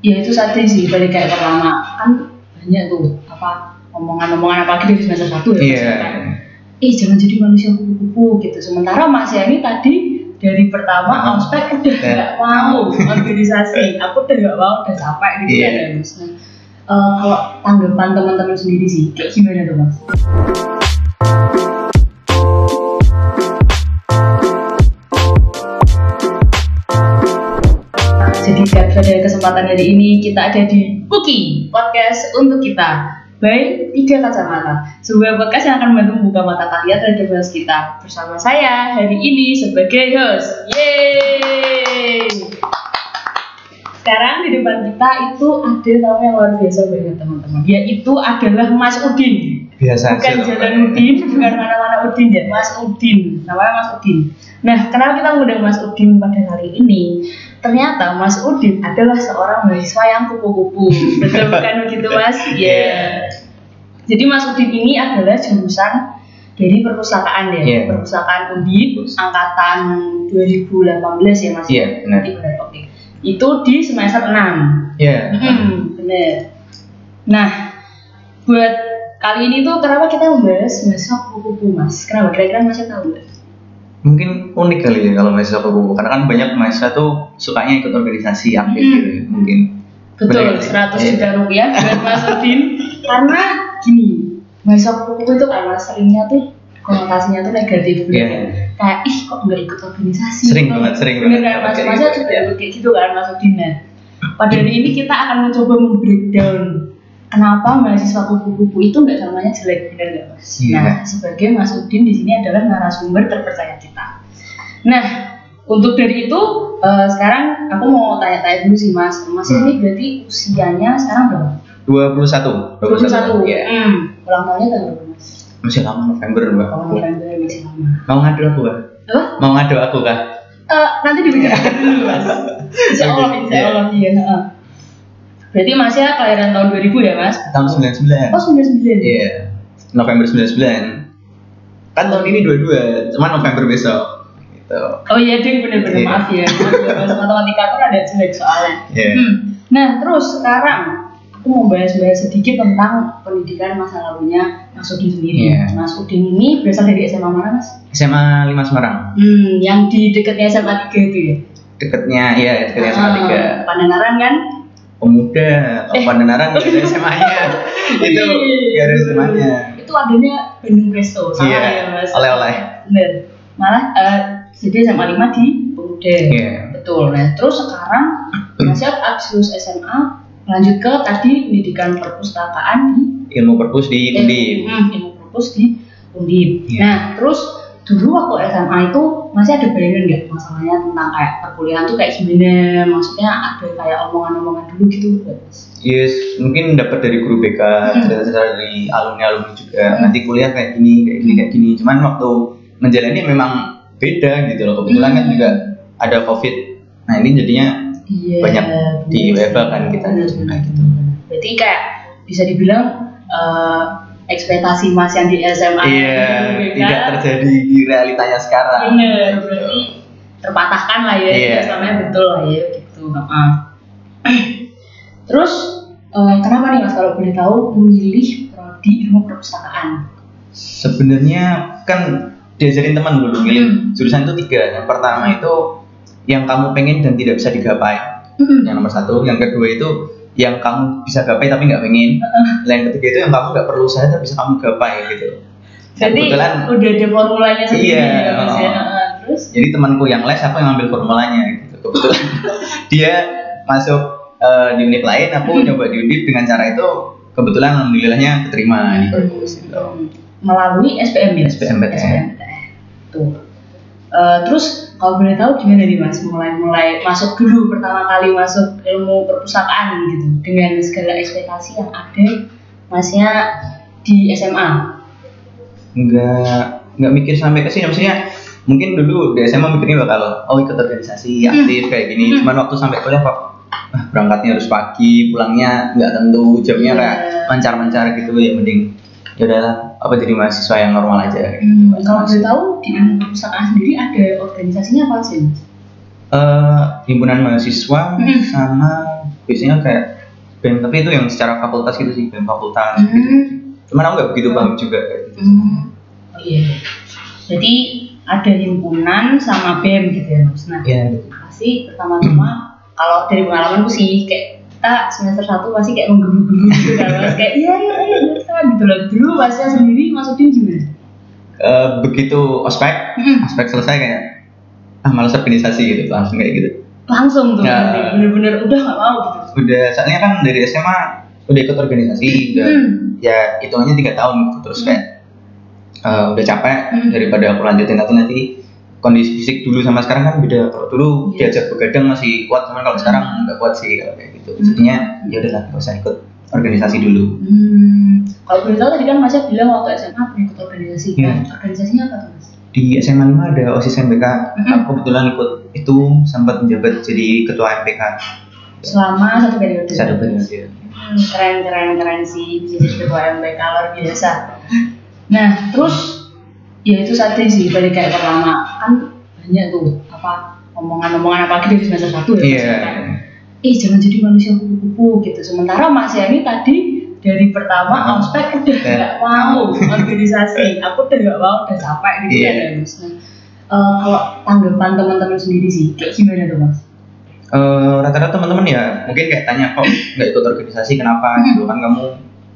ya itu tadi sih dari kayak pertama kan banyak tuh apa omongan-omongan apalagi dari semester satu ya Iya. maksudnya kan, eh jangan jadi manusia kupu-kupu gitu sementara Mas Yani tadi dari pertama Hmm. ospek udah Iya. nggak mau organisasi aku udah nggak mau udah capek gitu Iya. kan ya Mas Nah, eh, kalau tanggapan teman-teman sendiri sih kayak gimana tuh Mas? Pada kesempatan hari ini kita ada di Buki Podcast untuk kita. By Tiga Kacamata. Sebuah podcast yang akan membantu membuka mata kalian terhadap host kita Bersama saya hari ini sebagai host. Yeay! Sekarang di depan kita itu ada tamu yang luar biasa banget teman-teman. Yaitu adalah Mas Udin. Biasa bukan jalan Udin, bukan mana-mana Udin ya, Mas Udin, namanya Mas Udin. Nah, kenapa kita mengundang Mas Udin pada kali ini? Ternyata Mas Udin adalah seorang mahasiswa yang kupu-kupu, betul bukan begitu Mas? Iya. Jadi Mas Udin ini adalah jurusan dari perpustakaan ya, Iya. perpustakaan Undip angkatan 2018 ya Mas? Iya, benar. Berarti benar, oke. Itu di semester 6. ya Hmm, bener. Nah, buat kali ini tuh kenapa kita membahas mahasiswa kupu-kupu mas? Kenapa? Kira-kira masih tahu nggak? Mungkin unik kali ya kalau mahasiswa kupu karena kan banyak mahasiswa tuh sukanya ikut organisasi aktif Hmm. gitu mungkin Betul? 100 Iya. juta rupiah buat Mas Udin. Karena gini, mahasiswa kupu-kupu itu karena seringnya tuh konotasinya tuh negatif gitu. Iya. Kayak ih kok nggak ikut organisasi? Sering banget, sering banget. kan mas? Masnya gitu. juga kayak gitu kan Mas Udin nah. Pada hari ini kita akan mencoba membreakdown kenapa mahasiswa kupu-kupu itu nggak selamanya jelek, bener nggak mas? Iya. Nah, sebagai Mas Udin di sini adalah narasumber terpercaya kita. Nah, untuk dari itu eh, sekarang aku mau tanya-tanya dulu sih mas. Mas Hmm. ini berarti usianya sekarang berapa? 21 21. Iya. Hmm. Ulang tahunnya tanggal berapa mas? masih lama November mbak Oh, November masih lama. mau ngadu aku kah Apa? mau ngadu aku kah Eh, nanti dibicarakan dulu mas. Insya Allah, insya iya. Allah iya. Berarti masnya kelahiran tahun 2000 ya mas? tahun 99 Oh 99. iya November 99 kan tahun ini dua-dua cuman November besok gitu Oh iya ding bener-bener Iya. maaf ya. Maaf ya, Mas matematika tuh ada jelek soalnya. Iya. Hmm. Nah terus sekarang aku mau bahas-bahas sedikit tentang pendidikan masa lalunya Mas Udin sendiri. Iya. Mas Udin ini berasal dari SMA mana Mas? SMA 5 Semarang Hmm, yang di dekatnya SMA 3 itu ya? deketnya iya deketnya SMA 3 Ah, Pandangaran kan? Pemuda Eh. Pandenaran nggak ada SMA-nya itu nggak ada SMA-nya Itu adanya Bandung Presto, salah Iya, ya Mas? oleh-oleh. Bener. Malah eh, jadi SMA 5 di Pemuda. Iya. Betul. Nah, terus sekarang Masnya abis SMA lanjut ke tadi pendidikan perpustakaan di ilmu perpus di Undip Hmm, ilmu perpus di Undip. Iya. Nah, terus dulu waktu SMA itu masih ada bayangan nggak masalahnya tentang kayak perkuliahan tuh kayak gimana? Maksudnya ada kayak omongan-omongan dulu gitu Mas? Yes, mungkin dapat dari guru BK, Hmm. cerita-cerita dari alumni-alumni juga. Hmm. Nanti kuliah kayak gini, kayak gini, kayak gini. Cuman waktu menjalani memang beda gitu loh. Kebetulan kan Hmm. juga ada COVID. Nah ini jadinya Iya. Banyak di sih. kan kita kayak gitu. Berarti kayak bisa dibilang eh, ekspektasi Mas yang di SMA iya dulu, tidak kan? terjadi di realitanya sekarang. Bener, berarti terpatahkan lah ya, Iya. selamanya betul lah ya gitu. heeh. Terus eh, kenapa nih mas kalau boleh tahu memilih prodi ilmu perpustakaan? Sebenarnya kan diajarin teman dulu milih Hmm. jurusan itu tiga. Yang pertama itu yang kamu pengen dan tidak bisa digapai. Hmm. Yang nomor satu, yang kedua itu yang kamu bisa gapai tapi nggak pengen. Nah, yang ketiga itu yang kamu nggak perlu usaha tapi bisa kamu gapai gitu. Dan Jadi kebetulan udah ada formulanya sendiri Iya, ya mas ya. Terus? jadi temanku yang les aku yang ambil formulanya gitu. Kebetulan dia masuk eh, di unit lain, aku Hmm. nyoba di unit dengan cara itu kebetulan alhamdulillahnya keterima di perpus gitu. Hmm. Melalui SPM ya? SPMPTN. SPMPTN. Tuh. Eh, terus kalau boleh tahu gimana nih mas mulai mulai masuk dulu pertama kali masuk ilmu perpustakaan gitu dengan segala ekspektasi yang ada masnya di SMA nggak nggak mikir sampai ke sini maksudnya mungkin dulu di SMA mikirnya bakal oh ikut organisasi Hmm. aktif kayak gini Hmm. cuman waktu sampai kuliah kok ah, berangkatnya harus pagi pulangnya nggak tentu jamnya Iya. kayak mencar-mencar gitu ya mending ya udahlah apa jadi mahasiswa yang normal aja gitu. Hmm, kalau boleh tahu di perpustakaan sendiri ada organisasinya apa sih? Eh, himpunan mahasiswa Hmm. sama biasanya kayak BEM tapi itu yang secara fakultas gitu sih BEM fakultas gitu. Hmm. cuman aku nggak begitu paham juga kayak gitu Hmm. Oh iya. Jadi ada himpunan sama BEM gitu ya Mas. Nah, ya pasti pertama-tama kalau dari pengalamanku sih kayak kita semester satu pasti kayak menggebu-gebu gitu kan. Kayak iya iya iya kita gitu loh. Dulu Masnya sendiri masukin gimana? Eh, begitu ospek Hmm. ospek selesai kayak ah malas organisasi gitu langsung kayak gitu Langsung tuh Ya. bener-bener udah gak mau gitu. udah soalnya kan dari SMA udah ikut organisasi udah Hmm. ya hitungannya tiga tahun gitu terus kayak eh, udah capek Hmm. daripada aku lanjutin nanti nanti kondisi fisik dulu sama sekarang kan beda kalau dulu Iya. diajak begadang masih kuat cuman kalau sekarang nggak kuat sih kalau kayak gitu jadinya ya udahlah nggak usah ikut organisasi dulu Hmm. Kalau boleh tahu tadi kan Masnya bilang waktu SMA pernah ikut organisasi. Iya. Nah, organisasinya apa tuh Mas? di SMA 5 ada OSIS MPK Mhm. aku kebetulan ikut itu sempat menjabat jadi ketua MPK Selama satu periode. satu periode Hmm, keren keren keren sih bisa jadi ketua MPK luar biasa. Nah terus ya itu satu sih balik kayak pertama kan banyak tuh apa omongan-omongan apalagi dari semester satu ya. iya Mas, kan? Ih jangan jadi manusia kupu-kupu gitu. Sementara Mas Yani tadi dari pertama Hmm. ospek udah Iya. nggak mau organisasi. Aku udah nggak mau udah capek gitu Iya. kan ya Mas. Nah, eh, kalau tanggapan teman-teman sendiri sih kayak gimana tuh Mas? Eh, rata-rata teman-teman ya mungkin kayak tanya kok nggak ikut organisasi kenapa gitu kan kamu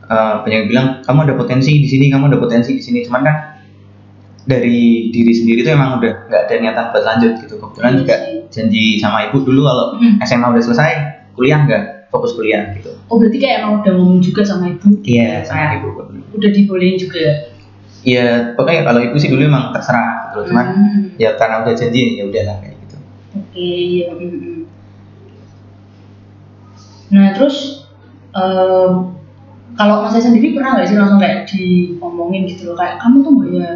eh, banyak bilang kamu ada potensi di sini kamu ada potensi di sini cuman kan dari diri sendiri tuh emang udah nggak ada niatan buat lanjut gitu kebetulan Iya juga sih. janji sama ibu dulu kalau Hmm. SMA udah selesai kuliah nggak fokus kuliah gitu Oh berarti kayak emang udah ngomong juga sama ibu? iya sama Kayak ibu Udah dibolehin juga. Iya, pokoknya kalau ibu sih dulu emang terserah gitu. Cuman Hmm. ya karena udah janji ya udahlah kayak gitu. Oke, iya. mm, mm. Nah terus em, kalau mas saya sendiri pernah nggak sih langsung kayak diomongin gitu loh kayak kamu tuh nggak ya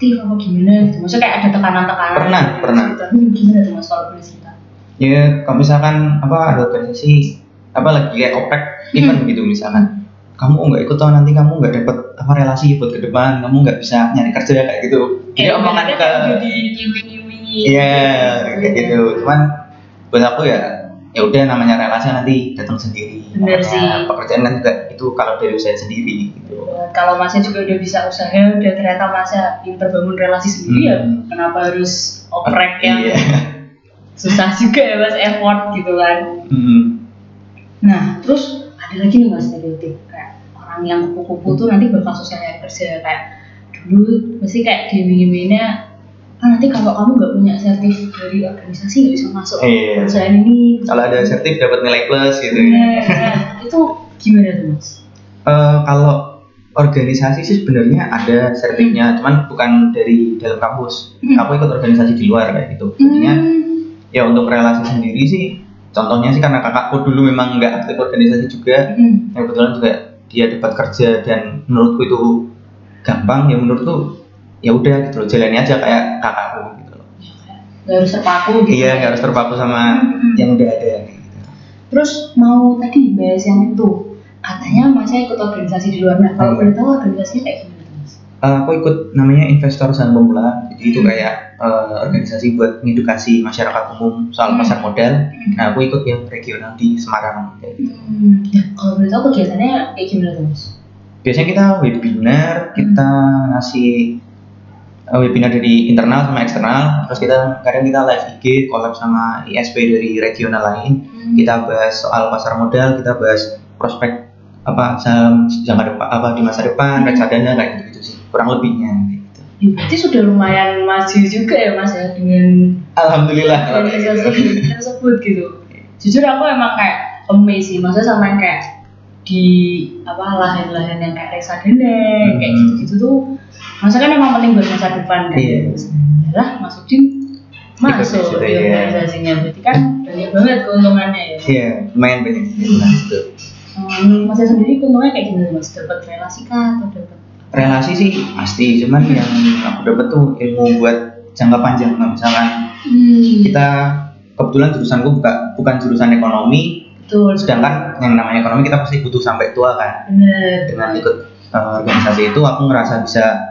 aktif apa gimana gitu? Maksudnya kayak ada tekanan-tekanan? Pernah, gitu, pernah. Hmm, gimana tuh mas kalau boleh cerita? Ya kalau misalkan apa ada organisasi apa lagi kayak oprek event gitu misalkan kamu nggak ikut toh nanti kamu nggak dapat apa relasi buat ke depan kamu nggak bisa nyari kerja kayak gitu jadi omongan ibaratnya ke diiming-imingi. iya kayak gitu cuman buat aku ya ya udah namanya relasi nanti datang sendiri Bener Namanya sih. pekerjaan kan juga itu kalau dari saya sendiri gitu Ya, Kalau masnya juga udah bisa usaha, udah ternyata masnya pinter bangun relasi sendiri ya, Hmm. kenapa harus oprek yang iya susah juga ya mas effort gitu kan? Hmm. Nah, terus ada lagi nih mas stereotip kayak orang yang kupu-kupu tuh nanti bakal susah nyari kerja kayak dulu mesti kayak diiming-iminginnya ah nanti kalau kamu nggak punya sertif dari organisasi nggak bisa masuk Iya. perusahaan ini kalau ada sertif dapat nilai plus gitu ya nah, nah, itu gimana tuh mas? Eh, kalau organisasi sih sebenarnya ada sertifnya, cuman bukan dari dalam kampus. Hmm. Aku ikut organisasi di luar kayak gitu. Jadinya Hmm. ya untuk relasi sendiri sih, contohnya sih karena kakakku dulu memang nggak aktif organisasi juga, Hmm. yang kebetulan juga dia dapat kerja dan menurutku itu gampang ya menurutku ya udah gitu loh jalani aja kayak kakakku gitu loh. Nggak harus terpaku gitu Iya nggak harus terpaku sama Hmm. yang udah ada gitu. Terus mau tadi bahas yang itu katanya masnya ikut organisasi di luar nah kalau Hmm. boleh tahu organisasinya kayak gimana? Eh, aku ikut namanya investor saham pemula jadi itu kayak eh, organisasi buat mengedukasi masyarakat umum soal Hmm. pasar modal Hmm. nah aku ikut yang regional di Semarang kayak gitu. Hmm. Nah, kalau boleh tahu kegiatannya kayak gimana tuh biasanya kita webinar kita ngasih webinar dari internal sama eksternal terus kita kadang kita live IG collab sama ISP dari regional lain Hmm. kita bahas soal pasar modal kita bahas prospek apa saham jangka depan apa di masa depan Hmm. reksadana kayak gitu, gitu sih kurang lebihnya kayak gitu. Ya, berarti sudah lumayan maju juga ya mas ya dengan Alhamdulillah kayak organisasi tersebut gitu. Jujur aku emang kayak amazed sih, maksudnya sama yang kayak di apa lahan-lahan yang kayak reksadana kayak Hmm. gitu-gitu tuh, masa kan emang penting buat masa depan kan. Iya. Lah masuk di situ, di iya. organisasinya, berarti kan banyak banget keuntungannya ya. Iya, lumayan banyak. Nah, itu. Hmm, Masnya sendiri keuntungannya kayak gimana mas? Dapat relasi kah atau dapat? Relasi sih pasti, cuman yang aku dapat tuh ilmu buat jangka panjang. Nah, misalkan Hmm. kita kebetulan jurusanku buka, bukan jurusan ekonomi, betul. sedangkan yang namanya ekonomi kita pasti butuh sampai tua kan. bener. Dengan ikut eh, organisasi itu aku ngerasa bisa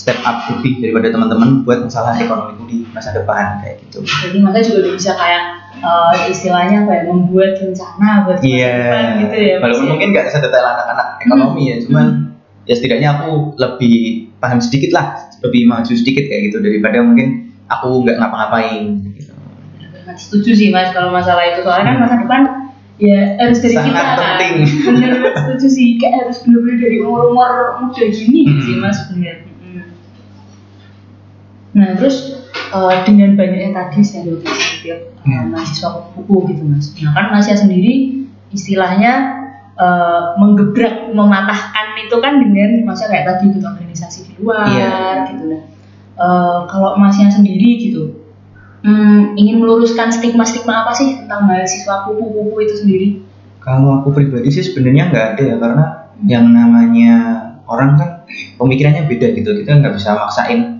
step up lebih daripada teman-teman buat masalah ekonomiku di masa depan kayak gitu Jadi masa juga udah bisa kayak eh, istilahnya ya membuat rencana buat masa Iya, depan gitu ya. Walaupun ya. mungkin nggak sedetail anak-anak ekonomi ya, cuman ya setidaknya aku lebih paham sedikit lah, lebih maju sedikit kayak gitu daripada mungkin aku nggak ngapa-ngapain gitu. Benar, setuju sih mas kalau masalah itu soalnya kan masa depan ya harus dari Sangat kita penting. kan bener setuju sih kayak harus bener-bener dari umur-umur muda gini Hmm. sih mas Hmm. Nah terus eh, dengan banyaknya tadi stereotip tiap Hmm. mahasiswa kupu gitu mas nah kan Masya sendiri istilahnya eh, menggebrak mematahkan itu kan dengan masa kayak tadi ikut organisasi di luar Iya. gitu nah Eh, kalau masnya sendiri gitu Hmm, ingin meluruskan stigma-stigma apa sih tentang mahasiswa kupu-kupu itu sendiri? Kalau aku pribadi sih sebenarnya nggak ada ya karena yang namanya orang kan pemikirannya beda gitu, kita nggak bisa maksain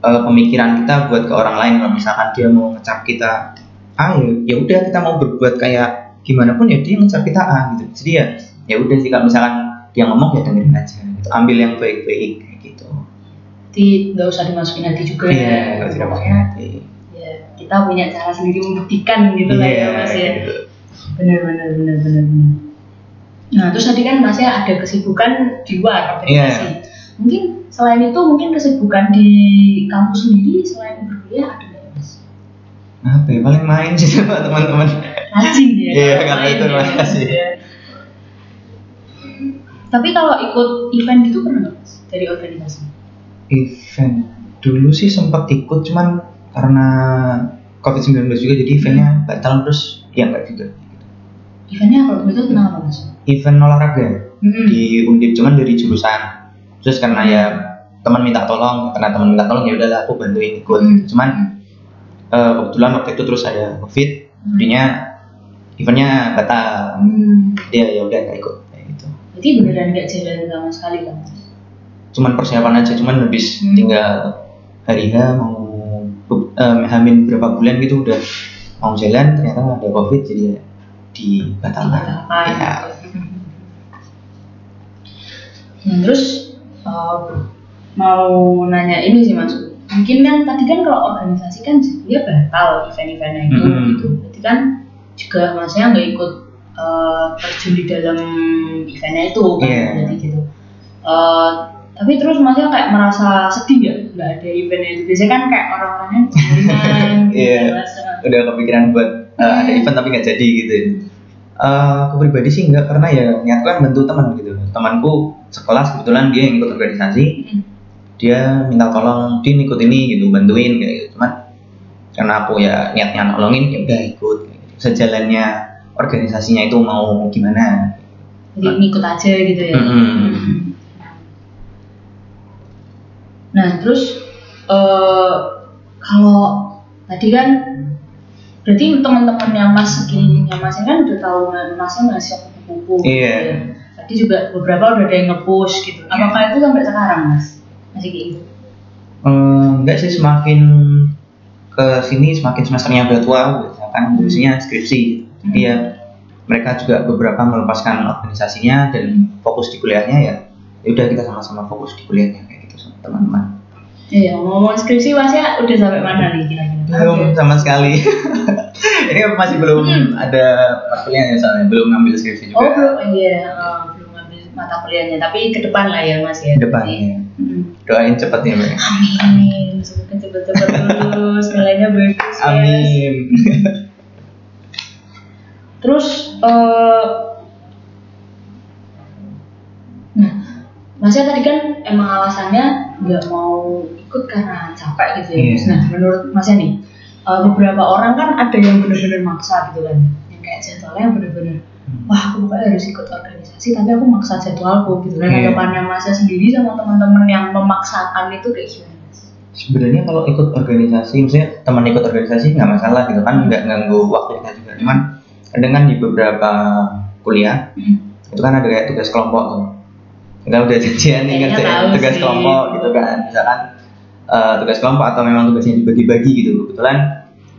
eh, pemikiran kita buat ke orang lain. Kalau misalkan dia mau ngecap kita A ya, ya udah kita mau berbuat kayak gimana pun ya dia ngecap kita A gitu. Jadi ya ya udah sih kalau misalkan dia ngomong ya dengerin aja gitu. Ambil yang baik-baik kayak gitu. Jadi nggak usah dimasukin hati juga Iya, nggak tidak pakai hati. Ya, kita punya cara sendiri membuktikan gitu lah ya Iya, mas ya. gitu. Benar benar benar benar. Nah terus tadi kan masnya ada kesibukan di luar organisasi. Iya. Mungkin selain itu mungkin kesibukan di kampus sendiri selain berkuliah ada nggak mas? Apa ya paling main sih sama teman-teman. Rajin ya. Iya, kalau main itu ya. makasih. Iya. Tapi kalau ikut event gitu pernah nggak mas dari organisasi? event dulu sih sempat ikut cuman karena covid-19 juga jadi eventnya batal terus ya enggak juga Eventnya kalau itu tentang apa mas? event olahraga Hmm. di undip cuman dari jurusan terus karena ya teman minta tolong karena teman minta tolong ya udahlah aku bantuin ikut Hmm. cuman eh, kebetulan waktu itu terus saya covid jadinya eventnya batal Hmm. dia ya udah nggak ikut kayak gitu Berarti beneran nggak jalan sama sekali kan? cuman persiapan aja cuman habis Hmm. tinggal hari H mau em, hamin berapa bulan gitu udah mau jalan ternyata ada covid jadi ya dibatalkan ya Nah, terus uh, mau nanya ini sih mas, mungkin kan tadi kan kalau organisasi kan dia batal event-eventnya itu Mhm. gitu, berarti kan juga masnya nggak ikut uh, terjun di dalam eventnya itu kan, Iya. berarti gitu. Uh, tapi terus masnya kayak merasa sedih ya nggak ada eventnya itu biasanya kan kayak orang-orangnya gitu Iya. Mas. udah kepikiran buat eh, ada Hmm. event tapi nggak jadi gitu Eh, aku pribadi sih enggak karena ya niatku kan bantu teman gitu temanku sekelas kebetulan dia yang ikut organisasi Mm. dia minta tolong din ikut ini gitu bantuin kayak gitu cuman karena aku ya niatnya nolongin ya udah ikut sejalannya organisasinya itu mau gimana jadi ngikut aja gitu ya Mm-mm. nah terus eh kalau tadi kan berarti teman-teman yang mas sekelilingnya mas ini kan udah tahu masnya masih kupu-kupu gitu Iya. ya. Tadi juga beberapa udah ada yang nge-push gitu. Apakah itu sampai sekarang mas? Masih kayak gitu? Eh, enggak sih semakin ke sini semakin semesternya udah tua kan ngurusinnya skripsi. Jadi ya mereka juga beberapa melepaskan organisasinya dan fokus di kuliahnya ya ya udah kita sama-sama fokus di kuliahnya kayak gitu sama teman-teman. Iya, ngomong skripsi masnya udah sampai mana nih kira-kira? belum sama sekali. Ini masih belum ada kuliahnya soalnya. Belum ngambil skripsi juga. Oh belum, iya, eh, belum ngambil mata kuliahnya, tapi ke depan lah ya mas ya. depannya Mm. doain cepet ya Mbak. Amin, semoga cepet-cepet lulus, nilainya bagus. ya. amin Terus, eh nah, masnya tadi kan emang alasannya nggak mau ikut karena capek gitu ya. Mas. Nah, menurut masnya nih, eh, beberapa orang kan ada yang bener-bener maksa gitu kan, kayak jadwalnya bener-bener wah aku pokoknya harus ikut organisasi tapi aku maksa jadwalku gitu kan Iya. hadapannya masnya sendiri sama teman-teman yang memaksakan itu kayak gimana sebenarnya kalau ikut organisasi maksudnya teman ikut organisasi nggak masalah gitu kan nggak ganggu waktu kita juga cuman kadang kan di beberapa kuliah Hmm. itu kan ada kayak tugas kelompok tuh kita udah janjian nih ngerjain tahu tugas sih. kelompok gitu kan misalkan eh, tugas kelompok atau memang tugasnya dibagi-bagi gitu kebetulan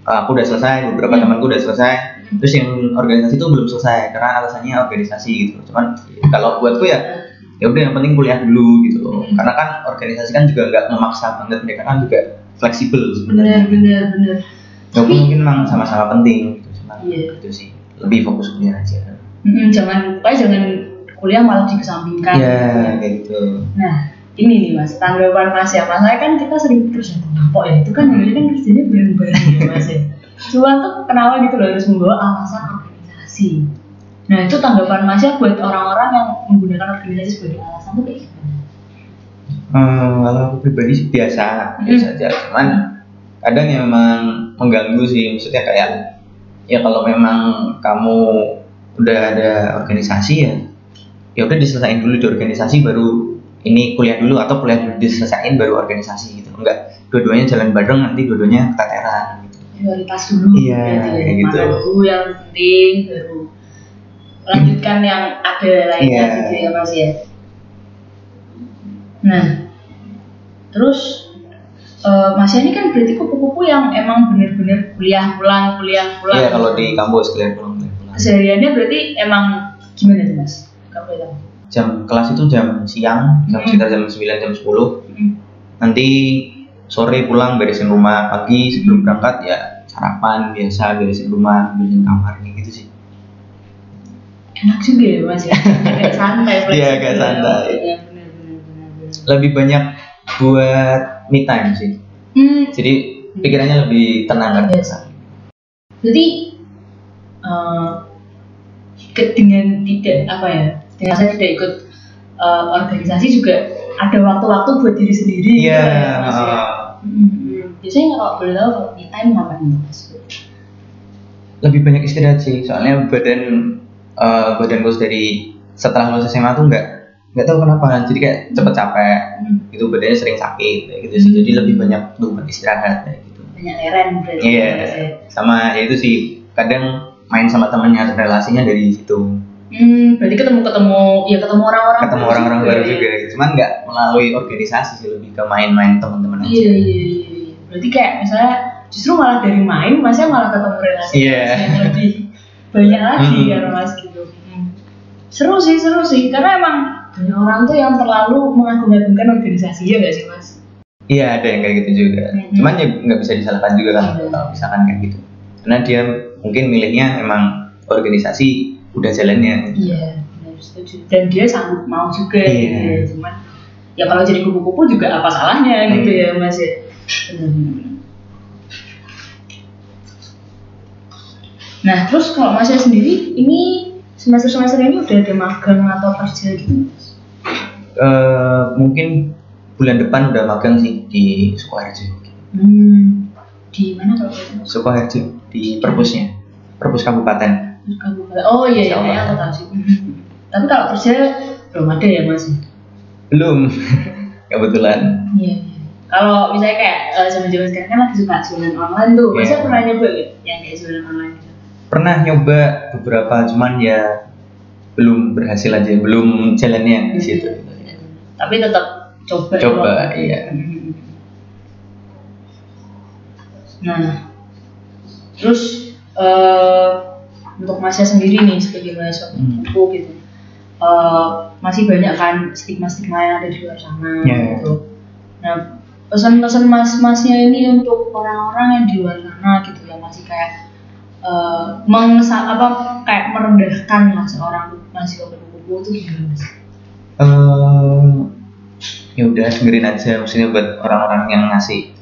eh, aku udah selesai beberapa Hmm. temanku udah selesai terus yang organisasi itu belum selesai karena alasannya organisasi gitu. Cuman kalau buatku ya ya udah yang penting kuliah dulu gitu loh. Hmm. karena kan organisasi kan juga nggak memaksa banget mereka kan juga fleksibel sebenarnya. Bener bener walaupun mungkin memang sama-sama penting gitu cuma Iya. itu sih lebih fokus kuliah aja. Mm-mm, jangan pokoknya jangan kuliah malah dikesampingkan. Ya kayak gitu. Nah ini nih mas tanggapan mas ya. Mas saya kan kita sering kerja kelompok ya? Itu kan dulu kan kerjanya bareng-bareng ya mas ya cuma tuh kenapa gitu loh harus membawa alasan organisasi. Nah itu tanggapan mas ya buat orang-orang yang menggunakan organisasi sebagai alasan tuh kayak gimana? Hmm, kalau aku pribadi sih biasa biasa aja. Cuman kadang yang memang mengganggu sih. Maksudnya kayak ya kalau memang kamu udah ada organisasi ya ya udah diselesain dulu di organisasi baru ini kuliah dulu atau kuliah dulu diselesain baru organisasi gitu. Enggak dua-duanya jalan bareng nanti dua-duanya keteteran prioritas dulu Iya, ya. gitu. Dulu yang penting baru lanjutkan yang ada lainnya Iya. gitu ya mas ya nah terus eh mas ini kan berarti kupu-kupu yang emang bener-bener kuliah pulang kuliah pulang Iya kalau di kampus kuliah pulang kuliah pulang kesehariannya berarti emang gimana tuh mas boleh tahu jam kelas itu jam siang jam Hmm. sekitar jam 9 jam 10 Hmm. nanti sore pulang beresin rumah pagi sebelum berangkat ya sarapan biasa beresin rumah beresin kamar kayak gitu sih enak juga ya mas ya kayak santai Iya, kayak santai. Iya, bener, bener, bener, bener. lebih banyak buat me time sih hmm, jadi pikirannya lebih tenang kan Biasa. Jadi eh, ke- dengan tidak apa ya, dengan saya tidak ikut eh, organisasi juga ada waktu-waktu buat diri sendiri. gitu iya ya, Mas, ya. uh, Hmm, hmm. Biasanya kalau boleh tahu kalau me time ngapain mas? lebih banyak istirahat sih soalnya badan uh, badan gue dari setelah lulus SMA tuh nggak nggak tahu kenapa jadi kayak cepet capek Hmm, gitu badannya sering sakit kayak gitu sih jadi lebih banyak tuh istirahat kayak gitu banyak leren berarti. Iya, Mas, ya. sama ya itu sih kadang main sama temennya relasinya dari situ Hmm, berarti ketemu-ketemu, ya ketemu orang-orang ketemu orang-orang baru ya. juga cuman nggak melalui organisasi sih lebih ke main-main teman-teman aja Iya, iya, iya. iya. Berarti kayak misalnya justru malah dari main, masnya malah ketemu relasi Iya. yang lebih banyak lagi Hmm. kan mas gitu. Hmm. Seru sih, seru sih. Karena emang banyak orang tuh yang terlalu mengagung-agungkan organisasi ya gak sih mas? iya ada yang kayak gitu juga Mhm. cuman ya nggak bisa disalahkan juga kan Iya. kalau misalkan kayak gitu karena dia mungkin milihnya emang organisasi udah jalannya Iya, setuju. Dan dia sanggup mau juga Iya. gitu ya. Cuman ya kalau jadi kupu-kupu juga apa salahnya gitu Hmm. ya mas ya. Nah terus kalau masnya sendiri ini semester-semester ini udah ada magang atau kerja gitu? Eh, mungkin bulan depan udah magang sih di Sukoharjo Hmm, di mana kalau? Sukoharjo di perpusnya perpus kabupaten Kabupaten. Oh iya, iya, Insya kayaknya aku tahu sih. Tapi kalau kerja belum ada ya mas? belum kebetulan Iya. iya. Kalau misalnya kayak eh, zaman-zaman sekarang kan lagi suka jualan online tuh, Iya. masa pernah nyoba gak yang kayak jualan online gitu? pernah nyoba beberapa cuman ya belum berhasil aja belum jalannya di situ Tapi tetap coba. Coba, ya. iya. Nah, terus eh untuk Masya sendiri nih sebagai mahasiswa Hmm. buku gitu, eh, masih banyak kan stigma-stigma yang ada di luar sana Iya. gitu. Nah, pesan-pesan mas-masnya ini untuk orang-orang yang di luar sana gitu yang masih kayak eh mengesa apa kayak merendahkan lah seorang mahasiswa buku itu gimana sih? eh ya udah dengerin aja maksudnya buat orang-orang yang ngasih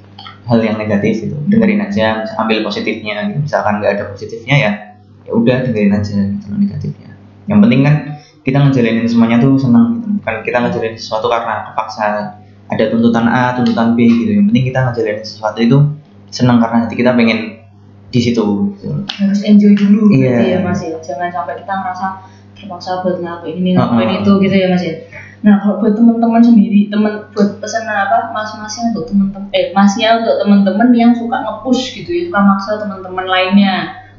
hal yang negatif gitu dengerin aja ambil positifnya gitu. misalkan nggak ada positifnya ya ya udah dengerin aja gitu negatifnya yang penting kan kita ngejalanin semuanya tuh senang gitu bukan kita ngejalanin sesuatu karena kepaksa ada tuntutan A tuntutan B gitu yang penting kita ngejalanin sesuatu itu senang karena hati kita pengen di situ gitu. harus enjoy dulu Iya. gitu ya mas ya jangan sampai kita ngerasa terpaksa buat ngelakuin ini ngelakuin Uh-uh. itu gitu ya mas ya nah kalau buat teman-teman sendiri teman buat pesan apa mas-masnya untuk teman-teman eh masnya untuk teman-teman yang suka nge-push gitu ya suka maksa teman-teman lainnya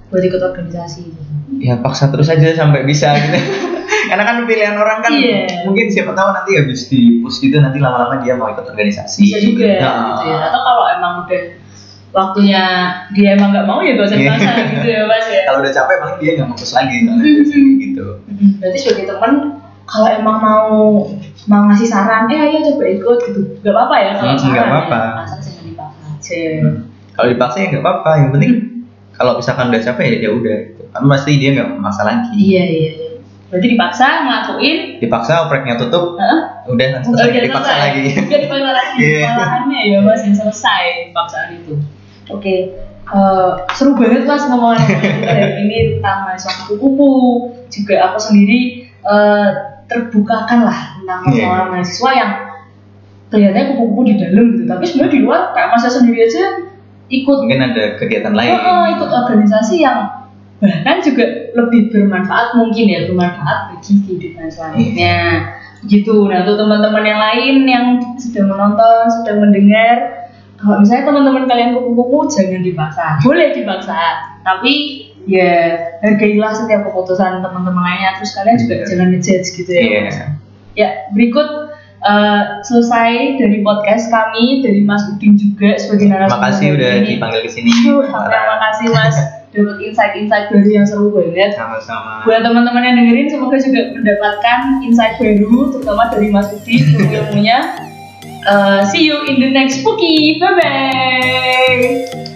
buat ikut organisasi ya paksa terus aja sampai bisa gitu karena kan pilihan orang kan Iya. mungkin siapa tahu nanti habis di push gitu nanti lama-lama dia mau ikut organisasi. Bisa juga Nah, gitu ya. Atau kalau emang udah waktunya dia emang nggak mau ya gak usah dipaksa gitu ya mas ya. Kalau udah capek paling dia nggak mau push lagi. Gitu. Mm, berarti sebagai teman kalau emang mau mau ngasih saran eh ayo coba ikut gitu nggak apa-apa ya kalau Hmm, nggak ya. apa-apa. asal jangan dipaksa aja. Kalau dipaksa ya nggak apa-apa yang penting kalau misalkan udah capek ya ya udah gitu. kan pasti dia nggak maksa lagi. Iya iya. Berarti dipaksa ngelakuin dipaksa opreknya tutup Heeh. udah selesai udah dipaksa selesai. lagi Udah dipaksa lagi. Iya. Malahannya ya mas yang selesai paksaan itu. Oke. eh, seru banget mas ngomongan ini tentang mahasiswa kupu-kupu. Juga aku sendiri eh, terbukakan lah tentang Iya. masalah mahasiswa yang kelihatannya kupu-kupu di dalam gitu. Tapi sebenarnya di luar kayak mas sendiri aja ikut mungkin ada kegiatan lain Oh, oh, ikut organisasi yang bahkan juga lebih bermanfaat mungkin ya bermanfaat bagi kehidupan selanjutnya gitu nah untuk teman-teman yang lain yang sedang menonton sedang mendengar kalau misalnya teman-teman kalian kupu-kupu jangan dipaksa boleh dipaksa tapi ya hargailah setiap keputusan teman-teman lainnya terus kalian juga Iya. jangan ngejudge gitu ya iya Ya, berikut eh, selesai dari podcast kami dari Mas Udin juga sebagai narasumber. makasih hari udah ini. dipanggil ke sini terima kasih Mas dapat insight-insight baru yang seru banget. sama-sama Buat teman-teman yang dengerin semoga juga mendapatkan insight baru terutama dari Mas Udin ilmu-ilmunya. Eh, see you in the next spooky. Bye bye.